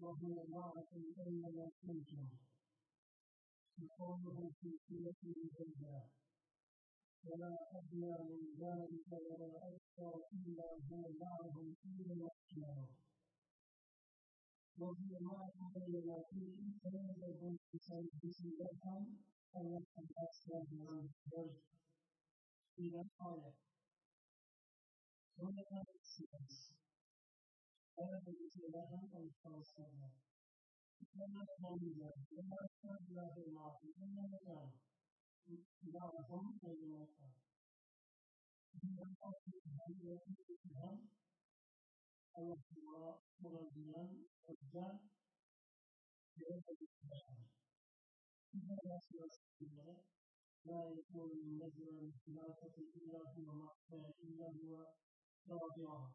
will be alive in the end of the future. To all of us who see it in the future. We are up here and we're going to be able to explore the end of the future. We will be alive in the end of the future. We will be alive in the end of the future. We will be alive in the end of the future. And let's go back to the end of the future. We will be alive. So let's see this. أنا الإسلام والصلاة إنما الحمد إنما الحمد لله إنما الحمد لا حول ولا قوة إلا بالله الله مرضيان رجال إذا لا سوى لا يكون نزلا ثلاثة إلا هو مقطع إلا هو رابعها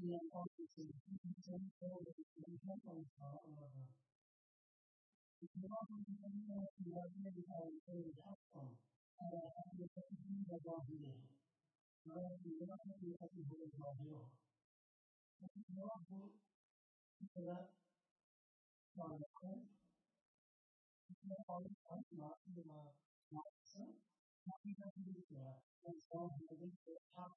也保持自己真正的人生观潮流。你要是真正喜欢这一套，可以加上，大家还是真心的告诉你，然后你要是喜欢你的潮流，你要不觉得想聊，那好像想起来是吗？老师，他应该是写，那时候我们写他。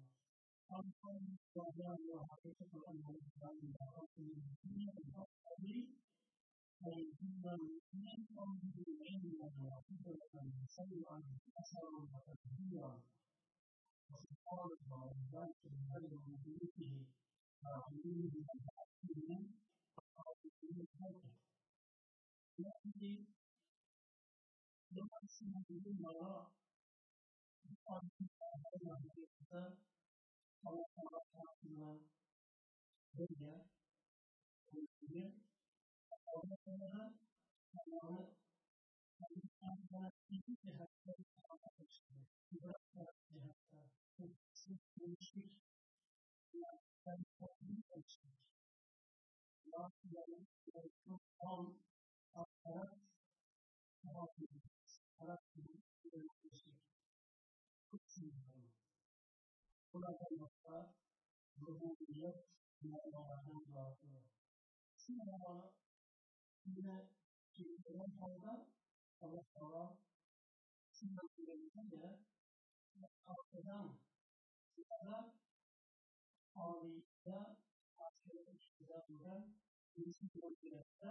sampai pada hakikat Tuhan harus kami dapatkan dan kami dari iman yang mempunyai adalah kita akan sayang asal pada dunia Rasulullah SAW dari memiliki ini dengan hatinya atau dengan hati. Jadi, dengan semua ini bahwa kita harus kita Allah'ın hakkında böyle böyle ondan sonra Allah'ı Allah'ın iki cihatta anlatmıştır. İbrak taraf cihatta. Siz demiştik. Yani toplum demiştik. Yahudilerin çok tam aktarak taraf gibi, taraf gibi bir demiştik. Çok sinirli. خدای مختار ربوبیت ایمان آوردن لازمه سینما اینه که ایمان آوردن Allah Teala sünnetlerinde arkadan sizlere ağrıyla karşılığı çıkıda duran insan bölgelerde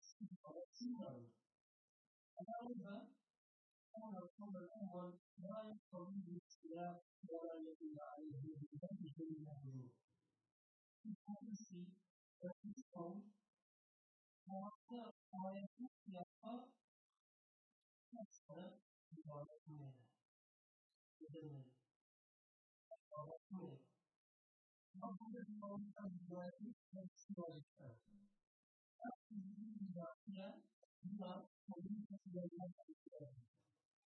sizlere sınırlar. Allah'ın da أن رسول الأول لا يقتضي بالاختلاف ولا يدل عليه بذلك المعلوم. في الحديث ففي الصوم ويكون في الفرق نفسها بطريقة بدون الطريقة ربنا يقول الزواج نفس واجبات أخذ الباقية هي طريقة لله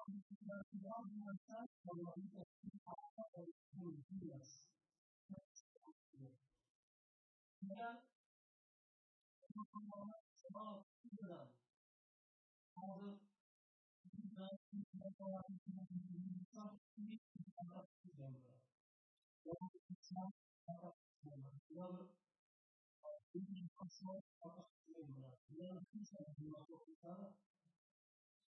la ciudad de la ciudad por la habitación pasada por días. Ya, no como la ciudad ciudad, la ciudad ciudad, la ciudad. ciudad, ciudad, la ciudad, ya, la ciudad, la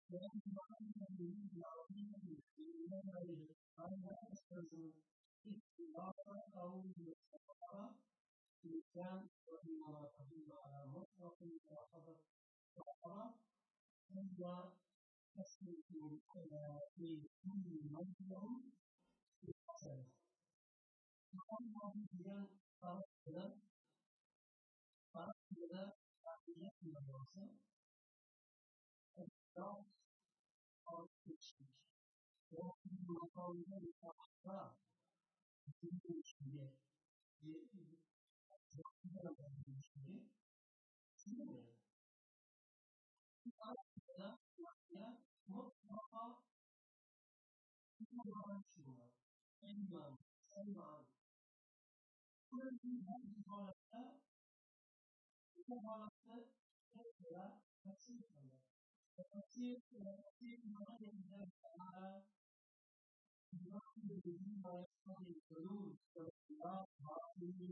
لأن أن يريد عظيما إنما يتحدث استدارة أو استدارة لسان وإمارة تدل على مطلق ملاحظة أخرى هي تسلك في كل مجمع في الحسنة وأما هي فرد فرد عقيدة المدرسة الاستدارة makamda mutafakara kitu içinde bir zamanla içinde şuraya aslında ya mutlaka iman şuna iman iman Buradaki bu imanata Learning to be my son rules that love how you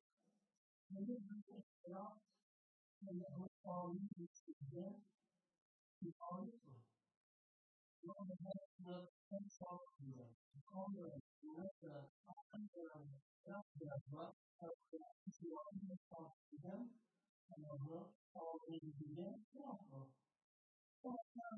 Men det blir extra när jag har barn i studier i Arvidsjaur. Jag har berättat en sak för er. Jag kommer att berätta andra kraftgrabbar för att jag har tagit dem. Jag har hört av en gemenskaper. Och sen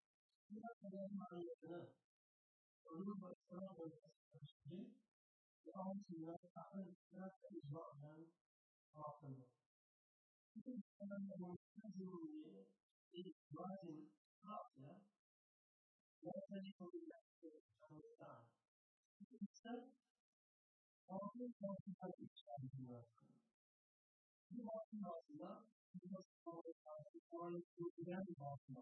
Allah'ın maliyetini onun başına koymasını için ve altında tahmin etmek icraden altında. Bu insanın mülküzürlüğü icraden altında ve teşkilatı tanıdan. İnsan altın Bu altın altında bu nasıl olacağını, bu altında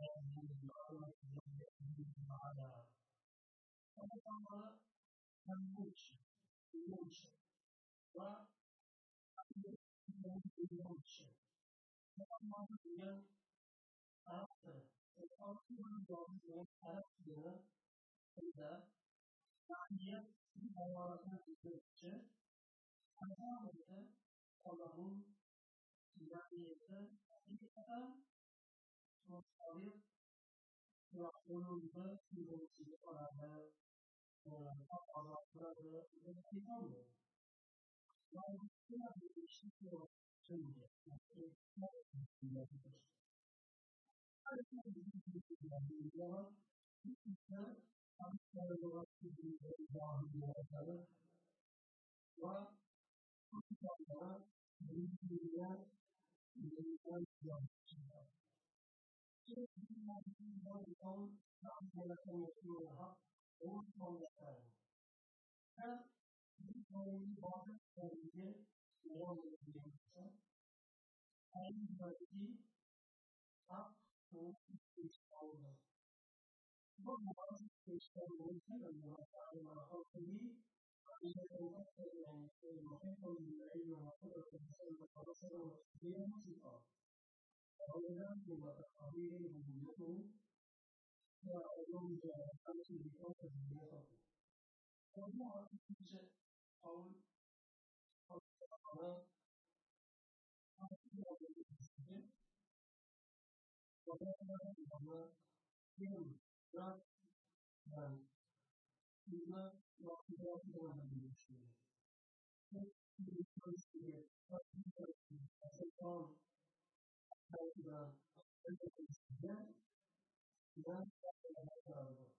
Ama bana hem bu için, bu için ve hem de bu için. Bu anlamda diyen Arap'tı. Arap'ın doğrusu Arap'tı. Burada saniye bir bağlarına tutmak için Allah'ın Allah'ın ilaniyeti bir kadar sonuçları ve sonunda simbolize oranı azaltıları ve tutamıyor. Yani biraz bir eşit olarak söyleyecek. Yani eşitler eşitler. Ayrıca bizim bilgilerimiz var. Bu kişiler tanışları olarak bilgileri dahil olanları ve bu kişiler bilgiler bilgiler প্রত্যেক দিন এবং নাম বলা করে শুরু হয় এবং সঙ্গে থাকে Thank you. ordenando a abrir el documento para ordenando a hacer el documento de Dios. Como a dice Paul, Paul ahora a partir de la decisión, para la mamá, tiene la la la la ciudad de la administración. Entonces, la ciudad de la administración فإذا أردت الاستدلال لا تقبل هذا الرجل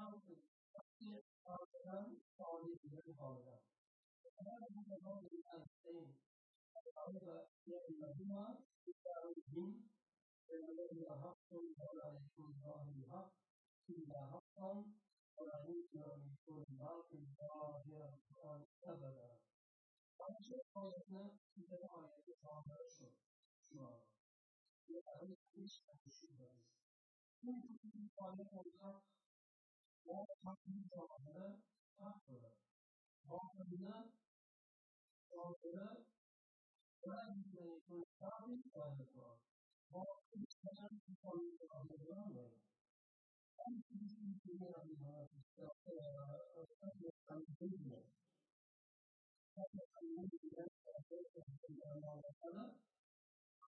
أرض تحقيق قاعدتان قاعدة غير قاعدة فهذا هو الأمر الآن الأرض يعلمهما ولا يكون الله حق إلا حقا ولا ينكر أن يكون باطل ظاهر القرآن أبدا. عن شيخ في تبع يتسع مرشد 也把他们从起来去了。因为这个地方呢，它我它比较呢，它和我们呢，我们呢，我们每个单位来说，我们虽然是放在我们单位，但是是这样的，呃呃，三个单位的，三个单位的，三个单位的，我们呢。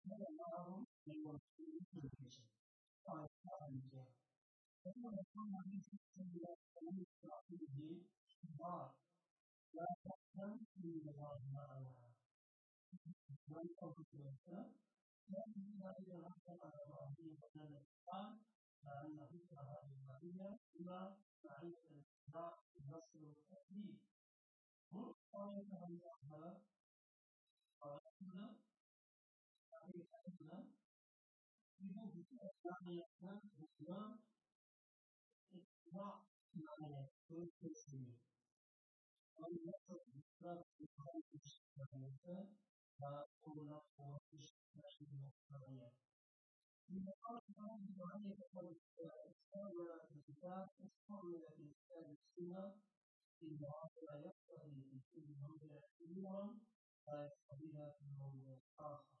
Not allowing the work to be completed. Five times there. Anyone that comes on this system yet and is not in the God. God has done to you the Lord of Allah. Right over to the sun. لا إله إلا الله الرحمن الرحيم الإنسان فإنه كره للمعية إلى معية الإسراء النصر والتأديب. مرة قريتها من أخرى قرأتنا شرعية الإسلام اتباع ما يكون في السنة والنصر بالإسلام في قوله الشرعية فهو نصر الشرعية الشرعية من قال الله تعالى قد استعمل الكتاب استعمل في كتاب السنة إن لا يقتضي في كل موضع كبيرا لا يقتضيها في موضع آخر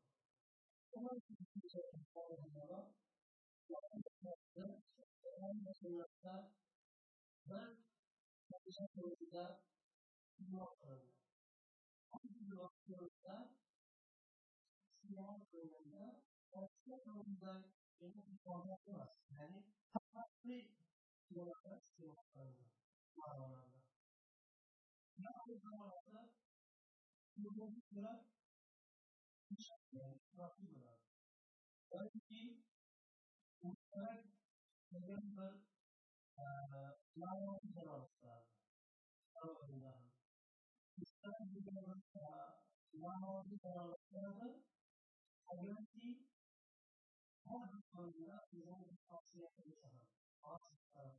Someone can use it and follow another. Someone can have this, someone can have that. This, for example, is that water. One can also is that. Seattle is that. Or Seattle is that. And then for that was, right? Hopefully, you are not still further. Wow. Now, we go on that. You will be good. काफी बड़ा कर्ज की उत्तर जगह पर लाओ व्यवस्था सब होगा इस तरह की व्यवस्था लाओ व्यवस्था पर अगर की हर होगा यह सबसे अच्छा और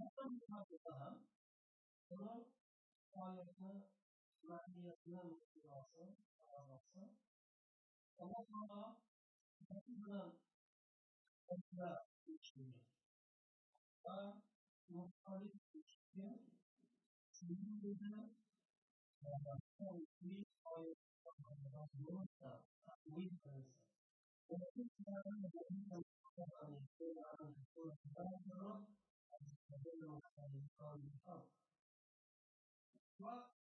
मतलब यहाँ पे कहा तो और यह माननीय अपना मुख्य वासन और Vasan Allah Kita mengkali sucinya sehingga dalam kondisi oleh orang dosa, akui dosa. Untuk sekarang menjadikan orang yang kurang kurang banyak, ada yang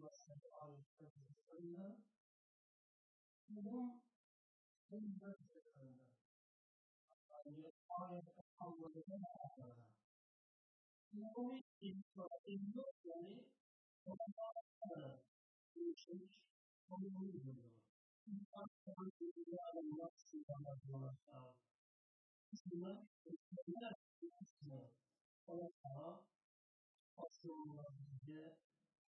what the audience purposes for you know. You don't then verse it for them. And your audience can come with it for them. You only need to look at it from the other research from the reason. Sometimes you can have a much to come up for yourself. It's not, it's not, it's not. For yourself, also, yeah.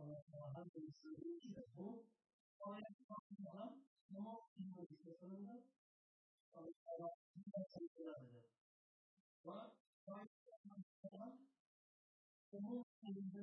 Allah'a konuşulduğu için bunu oraya bakmadan namaz kılmanın sonunda Allah'a olan onun elinde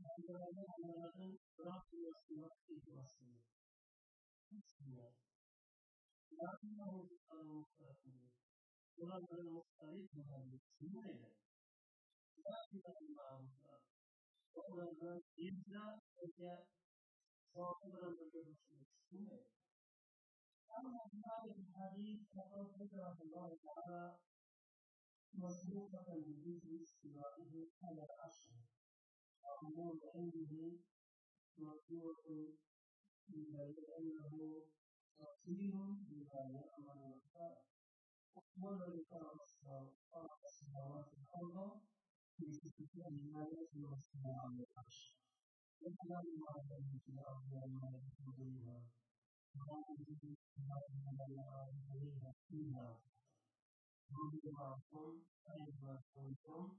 لكنه ورد مختلفها للسنين لكن المعروفة وهو يبدا هي صاحبا للرسول السنين أما هذا الحديث فقد ذكره الله تعالى مصروفة بذكر استوائه على العشر من عنده مرجوع أنه تقصير بما يأمن ويخاف ومن يقرأ السماوات الأرض في ستة أيام واستمع للعرش يعلم ما يلج في الأرض وما يخرج منها وما يجد ما يعرض فيها وهو معكم أينما كنتم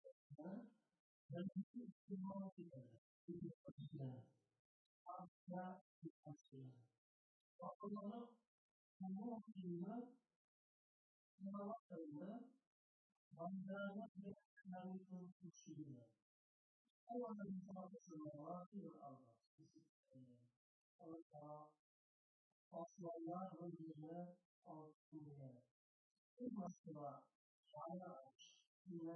Kendisi istimal ile bir başına, asla bir başına. Allah'a bu okuluna, sınavlarına, bandana ve kendi konuşuşuyla. O anda insanlısına vaki ve Allah. Allah'a aslanlar ve yüzüne altında. Bu masada hala aç, yine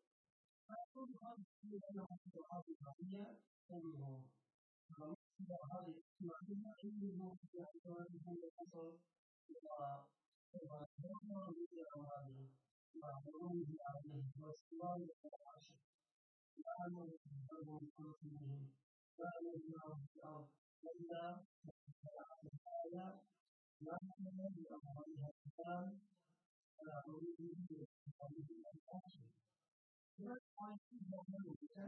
Therefore, because you don't have to have the idea anymore. Um, the habit, you are not even more to the other than the people who are who are not more with their body, who are the ones who are the most loved of the passion. The animal is the devil is closing in. The animal is now of Linda, the Messiah, the animal is of the Messiah, the animal is of the Messiah. অনেকটি ধর্ম রয়েছে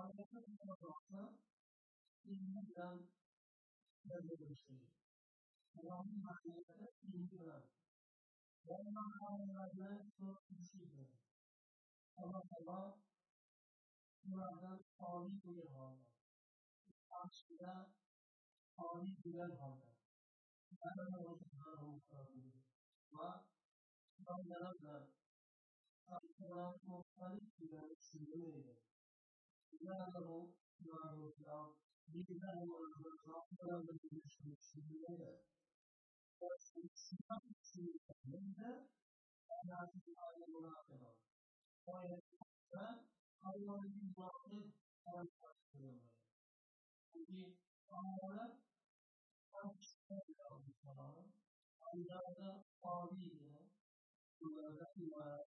অনেকের রত্ন তিনটি গ্রাম রয়েছে এবং মাঝে তিনটি গ্রাম বা Sarà constantino Signore. Now, now, now, you know of the popular religion Signore. But it's not to Linda, and I think I will not know. Why is that? I want to be wanted by Signore. Peki, onlara tartışmaya kalmış falan, onlarda tabiyle, bunlardan ibaret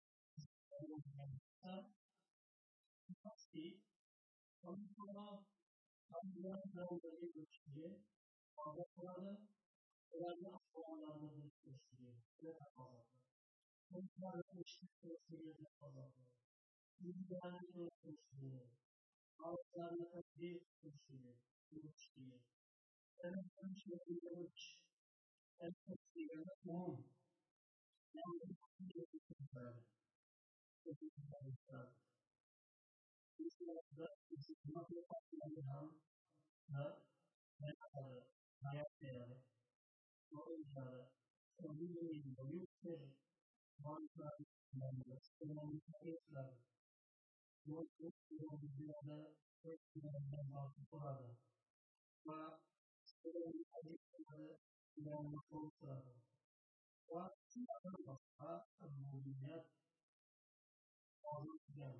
Ondan sonra Tanrı'dan kralları göçtüğü, Allah'ları önemli aşamalarda göçtüğü, ne kadar fazla. Çocuklarla eşlik göçtüğü, ne kadar fazla. İlgilerle göçtüğü, Ağızlarla tabi göçtüğü, göçtüğü. En son şeyleri göç, en son şeyleri umum. Yani bu şeyleri göçtüğü, göçtüğü, göçtüğü. is the is another option now the another higher or another so we need to use one class members and then is level one group will be the first member of the father but then is another then the fourth level what the other of us are moving up all of them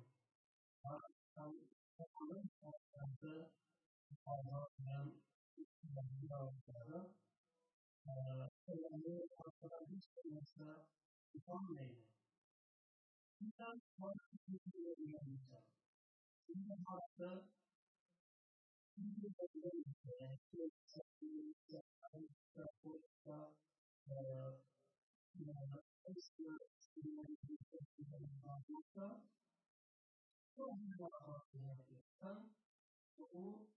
are some component of central power and value of power. तो ये ऑर्थोगोनलिटी समस्या कौन नहीं है इसका और ये नहीं है इसका अर्थ ये बदल है कि सबसे का का इसका इसका इसका رحم الله في هذا الإحسان تقول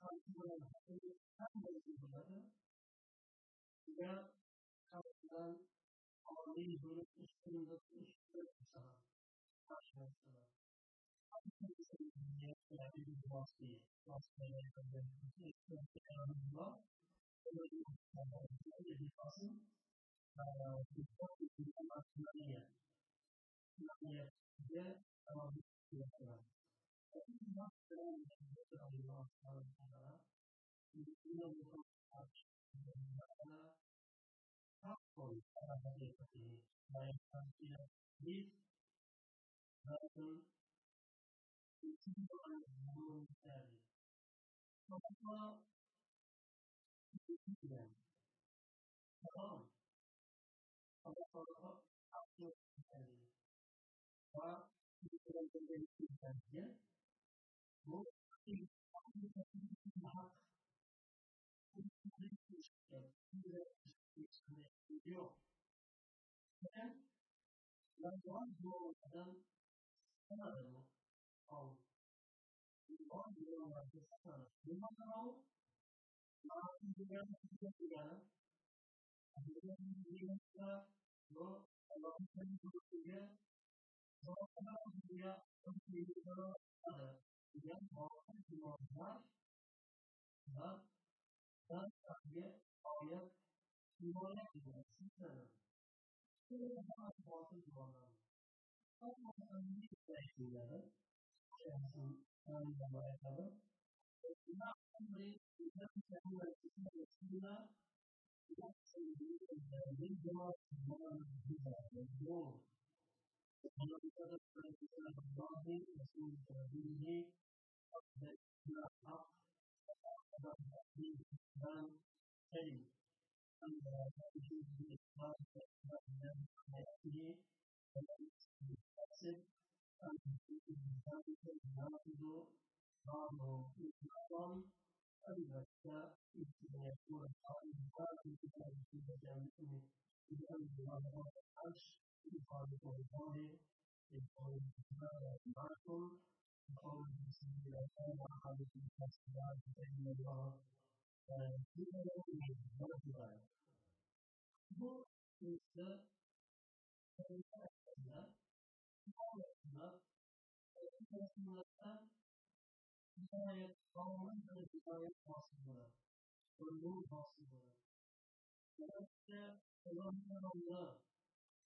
خلق ولا الحقيق أما يجب هذا إذا خلق قوانين هنا تشتري تشتري الصلاة عشر الصلاة يعني الوصية الوصية يعني الله الذي قاسم في الوصية الإمامية الإمامية Yes, sir. not saying that this is a long time, Sarah. You feel the touch of the Nana. Happily, Sarah had it for me. My idea is Nathan. You see what I was doing there. So, how do you do that? Hello. I'm going to talk about how to do it. But, pikiran tendensi saja Dan bantuan dua dalam selalu kau bantuan dua dalam selalu lima kau maafkan juga juga juga kemudian juga dua kalau tiga Sonra buraya önceliklere kadar giden altı imamlar da ben sadece ayet imana giden sizlere şöyle hemen altı imamlar Allah'ın bir teşkilatı şahsın anında bayakalı İmam Emre İmam Kemal İmam Resulullah İmam Seyyid'in Cemaat'ın Cemaat'ın Cemaat'ın Cemaat'ın وقال بسبب ما كتاب الله رسول نبيه أقبل إلى الحق فأخذ تأثير الإسلام كلمة أما يجوز الإسلام فإسلام الناس حياته فلا يحسن الحاسب أن يكون ذلك الناقض قاموا بالأعظم أما الشاء يمكن أن يكون القائل هذا الكتاب في مجامعه لأن الله العرش Father for his body, his body is miracle, the Father is the Son of God, the Son of God, the Son of God, and he is mortified. Bu ise kendi arasında, arasında, kendi arasında da hidayet, tamamen böyle hidayet vasıfları, sorumluluk vasıfları. Dolayısıyla Allah'ın yanında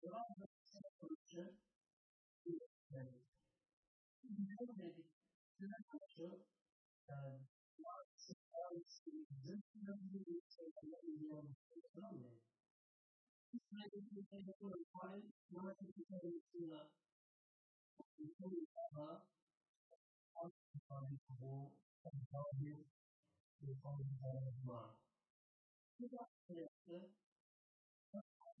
God's separation is made. You know that spiritual um, God's separation exists in the world of the family. This makes it the same for the body, not to be able to the holy power of the body of the world and the body of the body of the blood. This is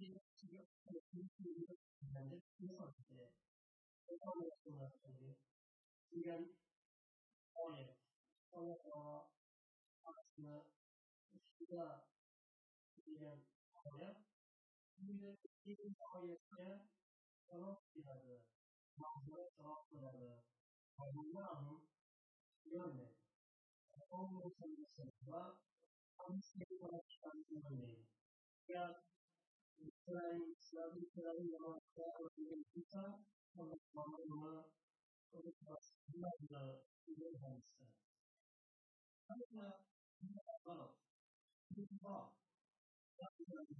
気が気が気が気が気がなんで皆さんって、お金を人なんですよね。気がり、おね、おねは、あすな、気が、気が、おね、気が、気が、おね、その気が、まあ、その気が、まあ、みんな、気がね、今後の人たちは、関係が来たりするのに、気が、इस्राएल सब इस्राएल नमस्कार और मेरे पिता और हमारे माँ और बस लगना ये है सर हमारा हमारा बनो देखो हमारा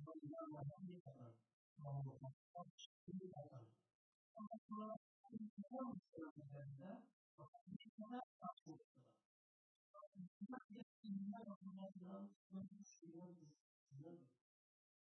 हमारा हमारे करना हमारा सब शुरू करना हमारा हमारा हमारा करना हमारा सब शुरू करना हमारा हमारा हमारा करना हमारा सब शुरू करना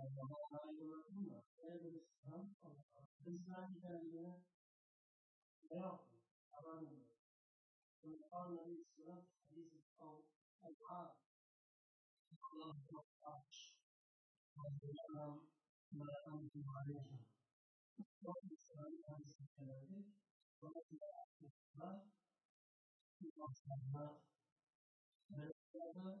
and the whole body of Rukuna. Where did this come from? This idea يعطي أمامنا ثم قال النبي صلى الله عليه وسلم حديث القوم العار الله العرش وسلام ما أنتم عليه وفي السلام عن سكناتك وفي الأحكام في الأصحابات من السلام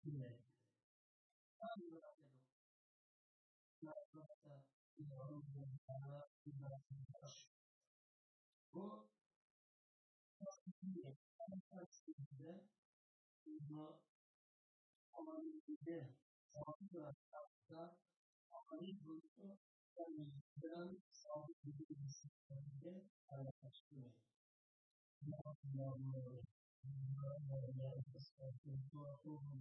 today. How do you look at it? Not just the, you know, who's going to come up, who's going to come up. Well, what's the meaning? I'm going to see you today. You know, how are you today? How are you going to stop that? How are you going to tell me done? How are you going to see you today? I'm going to see you. Now, now, now, now, now, now, now, now, now, now, now, now, now,